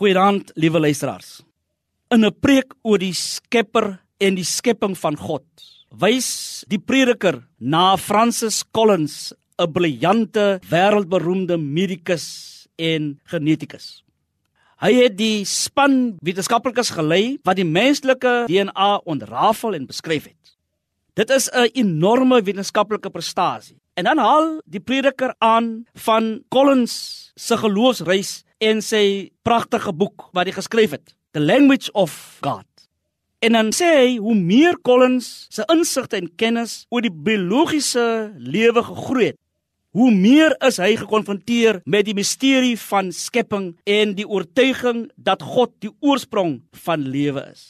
Goeienaand, liewe luisteraars. In 'n preek oor die Skepper en die skepping van God, wys die prediker na Francis Collins, 'n briljante, wêreldberoemde medikus en genetikus. Hy het die span wetenskaplikes gelei wat die menslike DNA ontrafel en beskryf het. Dit is 'n enorme wetenskaplike prestasie. En dan haal die prediker aan van Collins se geloofsreis en sy pragtige boek wat hy geskryf het, The Language of God. En dan sê hy hoe meer Collins se insigte en kennis oor die biologiese lewe gegroei het, hoe meer is hy gekonfronteer met die misterie van skepping en die oortuiging dat God die oorsprong van lewe is.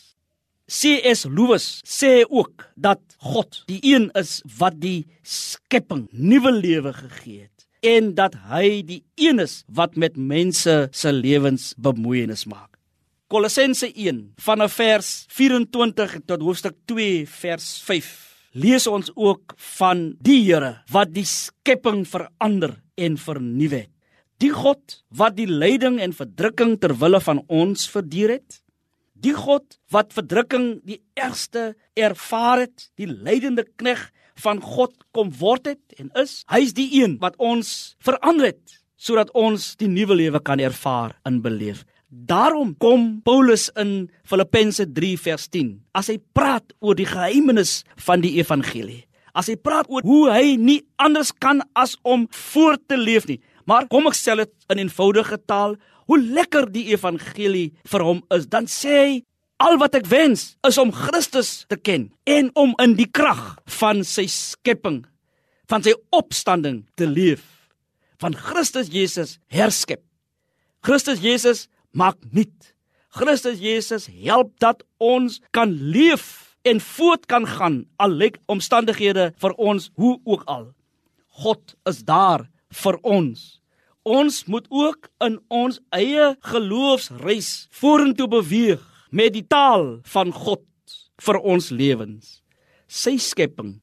C.S. Lewis sê ook dat God die een is wat die skepping nuwe lewe gegee het en dat hy die een is wat met mense se lewens bemoeienis maak. Kolossense 1 vanaf vers 24 tot hoofstuk 2 vers 5 lees ons ook van die Here wat die skepping verander en vernuwe het. Die God wat die lyding en verdrukking ter wille van ons verduur het. Die God wat verdrukking die ergste ervaar het, die lydende knegg van God kom word het en is. Hy's die een wat ons verander het sodat ons die nuwe lewe kan ervaar en beleef. Daarom kom Paulus in Filippense 3 vers 10 as hy praat oor die geheimenis van die evangelie. As hy praat oor hoe hy nie anders kan as om voort te leef nie. Maar kom ek stel dit in eenvoudige taal, hoe lekker die evangelie vir hom is, dan sê hy Al wat ek wens is om Christus te ken en om in die krag van sy skepping, van sy opstanding te leef, van Christus Jesus herskep. Christus Jesus maak nuut. Christus Jesus help dat ons kan leef en voort kan gaan al lyk omstandighede vir ons hoe ook al. God is daar vir ons. Ons moet ook in ons eie geloofsreis vorentoe beweeg met die taal van God vir ons lewens. Sy skepping,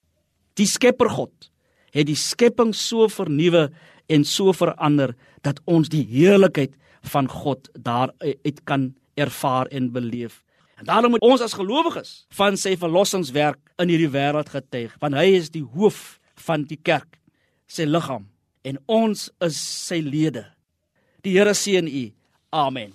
die Skepper God, het die skepping so vernuwe en so verander dat ons die heerlikheid van God daar uit kan ervaar en beleef. En daarom moet ons as gelowiges van sy verlossingswerk in hierdie wêreld getuig, want hy is die hoof van die kerk, sy liggaam en ons is sy lede. Die Here seën u. Amen.